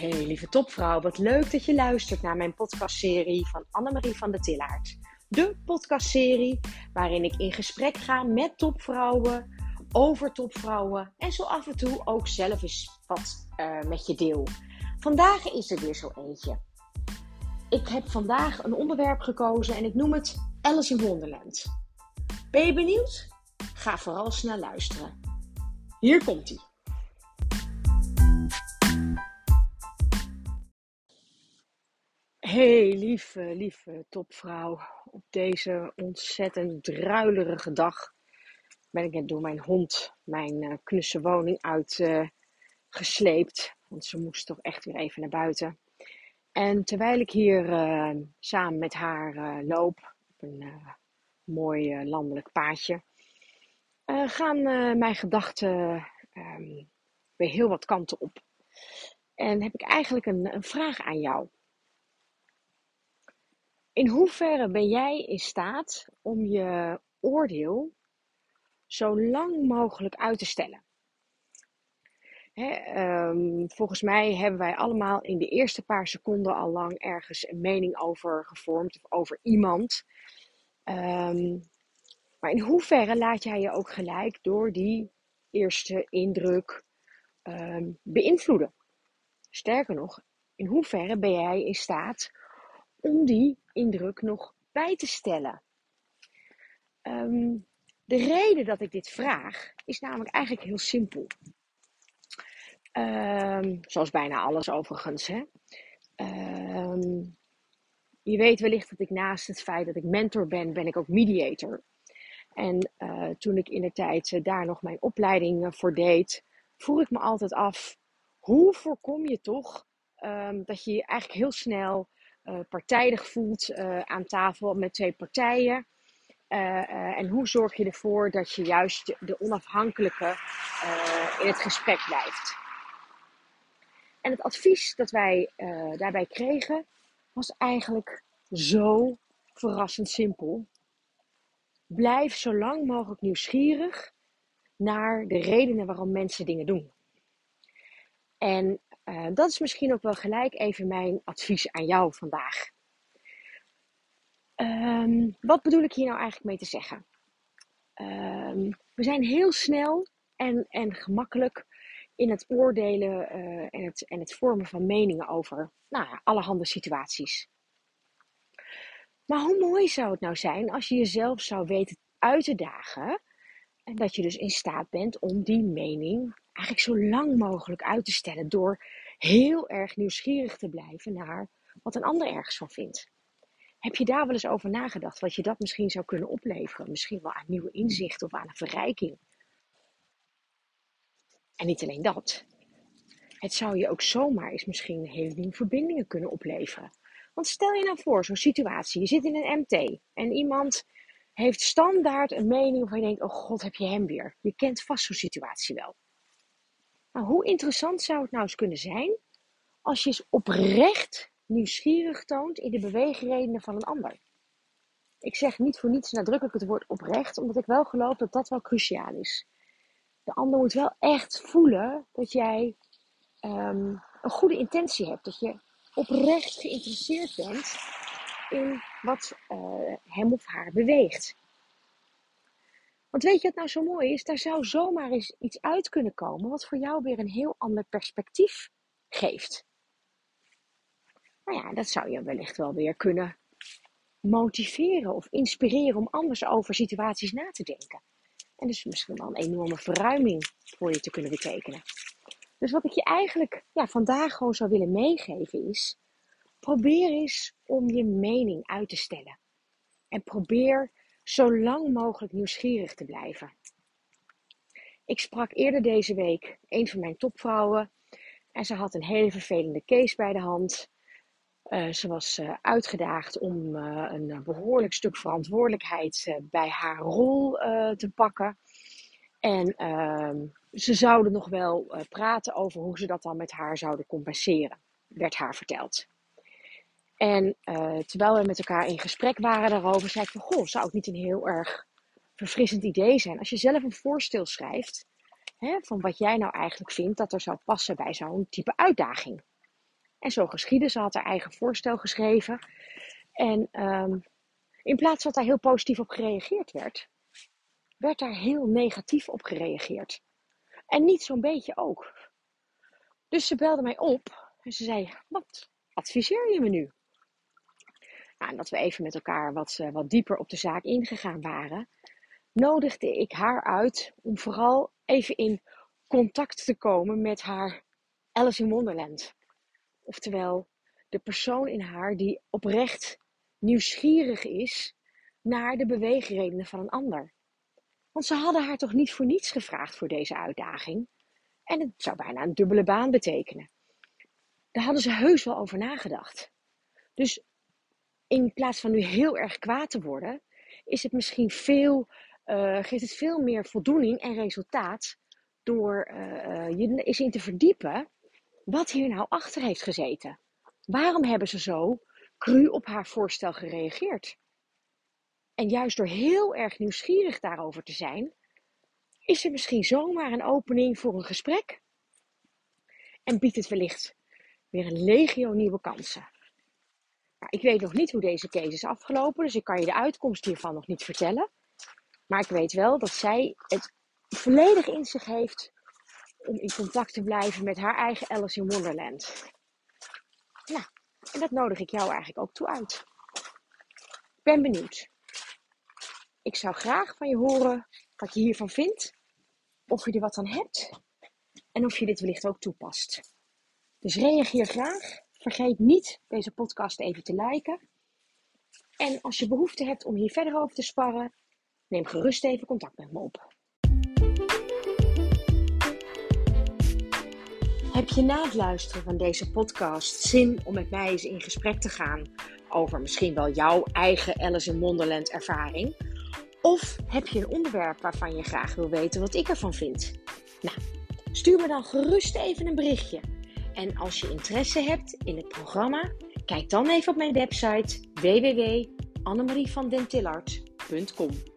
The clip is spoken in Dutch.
Hey lieve topvrouw, wat leuk dat je luistert naar mijn podcastserie van Annemarie van der Tillaert. De podcastserie waarin ik in gesprek ga met topvrouwen, over topvrouwen en zo af en toe ook zelf eens wat uh, met je deel. Vandaag is er weer zo eentje. Ik heb vandaag een onderwerp gekozen en ik noem het Alice in Wonderland. Ben je benieuwd? Ga vooral snel luisteren. Hier komt ie. Hey, lieve, lieve topvrouw. Op deze ontzettend druilerige dag ben ik net door mijn hond mijn uh, knusse woning uitgesleept. Uh, want ze moest toch echt weer even naar buiten. En terwijl ik hier uh, samen met haar loop, op een mooi landelijk paadje, gaan mijn gedachten um, weer heel wat kanten op. En heb ik eigenlijk een, een vraag aan jou. In hoeverre ben jij in staat om je oordeel zo lang mogelijk uit te stellen? um, volgens mij hebben wij allemaal in de eerste paar seconden al lang ergens een mening over gevormd of over iemand. Um, maar in hoeverre laat jij je ook gelijk door die eerste indruk um, beïnvloeden? Sterker nog, in hoeverre ben jij in staat om die indruk nog bij te stellen. Um, de reden dat ik dit vraag is namelijk eigenlijk heel simpel. Um, zoals bijna alles overigens. Hè? Um, je weet wellicht dat ik naast het feit dat ik mentor ben, ben ik ook mediator. En uh, toen ik in de tijd uh, daar nog mijn opleiding uh, voor deed, vroeg ik me altijd af: hoe voorkom je toch um, dat je eigenlijk heel snel partijdig voelt uh, aan tafel met twee partijen. Uh, en hoe zorg je ervoor dat je juist de onafhankelijke in het gesprek blijft? En het advies dat wij daarbij kregen was eigenlijk zo verrassend simpel. Blijf zo lang mogelijk nieuwsgierig naar de redenen waarom mensen dingen doen. En uh, dat is misschien ook wel gelijk even mijn advies aan jou vandaag. Um, wat bedoel ik hier nou eigenlijk mee te zeggen? Um, we zijn heel snel en, en gemakkelijk in het oordelen uh, en, het, en het vormen van meningen over nou ja, allerhande situaties. Maar hoe mooi zou het nou zijn als je jezelf zou weten uit te dagen en dat je dus in staat bent om die mening eigenlijk zo lang mogelijk uit te stellen door heel erg nieuwsgierig te blijven naar wat een ander ergens van vindt. Heb je daar wel eens over nagedacht wat je dat misschien zou kunnen opleveren? Misschien wel aan nieuwe inzichten of aan een verrijking. En niet alleen dat. Het zou je ook zomaar eens misschien hele nieuwe verbindingen kunnen opleveren. Want stel je nou voor, zo'n situatie, je zit in een MT en iemand heeft standaard een mening waarvan je denkt, oh god, heb je hem weer. Je kent vast zo'n situatie wel. Nou, hoe interessant zou het nou eens kunnen zijn als je eens oprecht nieuwsgierig toont in de beweegredenen van een ander? Ik zeg niet voor niets nadrukkelijk het woord oprecht, omdat ik wel geloof dat dat wel cruciaal is. De ander moet wel echt voelen dat jij um, een goede intentie hebt, dat je oprecht geïnteresseerd bent in wat uh, hem of haar beweegt. Want weet je wat nou zo mooi is? Daar zou zomaar eens iets uit kunnen komen wat voor jou weer een heel ander perspectief geeft. Nou ja, dat zou je wellicht wel weer kunnen motiveren of inspireren om anders over situaties na te denken. En dus misschien wel een enorme verruiming voor je te kunnen betekenen. Dus wat ik je eigenlijk ja, vandaag gewoon zou willen meegeven is: probeer eens om je mening uit te stellen. En probeer zo lang mogelijk nieuwsgierig te blijven. Ik sprak eerder deze week een van mijn topvrouwen en ze had een hele vervelende case bij de hand. Uh, ze was uh, uitgedaagd om uh, een behoorlijk stuk verantwoordelijkheid bij haar rol te pakken. En ehm, ze zouden nog wel praten over hoe ze dat dan met haar zouden compenseren, werd haar verteld. En uh, terwijl we met elkaar in gesprek waren daarover, zei ik van, goh, zou het niet een heel erg verfrissend idee zijn als je zelf een voorstel schrijft hè, van wat jij nou eigenlijk vindt dat er zou passen bij zo'n type uitdaging. En zo geschiedde. Ze had haar eigen voorstel geschreven. En ehm, in plaats dat daar heel positief op gereageerd werd, werd daar heel negatief op gereageerd. En niet zo'n beetje ook. Dus ze belde mij op en ze zei: Wat adviseer je me nu? Nou, dat we even met elkaar wat, uh, wat dieper op de zaak ingegaan waren, nodigde ik haar uit om vooral even in contact te komen met haar Alice in Wonderland. Oftewel, de persoon in haar die oprecht nieuwsgierig is naar de beweegredenen van een ander. Want ze hadden haar toch niet voor niets gevraagd voor deze uitdaging? En het zou bijna een dubbele baan betekenen. Daar hadden ze heus wel over nagedacht. Dus in plaats van nu heel erg kwaad te worden, is het misschien veel, uh, geeft het veel meer voldoening en resultaat door uh, je eens in te verdiepen wat hier nou achter heeft gezeten. Waarom hebben ze zo cru op haar voorstel gereageerd? En juist door heel erg nieuwsgierig daarover te zijn, is er misschien zomaar een opening voor een gesprek. En biedt het wellicht weer een legio nieuwe kansen. Ik weet nog niet hoe deze case is afgelopen, dus ik kan je de uitkomst hiervan nog niet vertellen. Maar ik weet wel dat zij het volledig in zich heeft om in contact te blijven met haar eigen Alice in Wonderland. Nou, en dat nodig ik jou eigenlijk ook toe uit. Ik ben benieuwd. Ik zou graag van je horen wat je hiervan vindt, of je er wat aan hebt en of je dit wellicht ook toepast. Dus reageer graag. Vergeet niet deze podcast even te liken. En als je behoefte hebt om hier verder over te sparren, neem gerust even contact met me op. Heb je na het luisteren van deze podcast zin om met mij eens in gesprek te gaan over misschien wel jouw eigen Alice in Wonderland ervaring? Of heb je een onderwerp waarvan je graag wil weten wat ik ervan vind? Nou, stuur me dan gerust even een berichtje. En als je interesse hebt in het programma, kijk dan even op mijn website www.annemarievandentillart.com.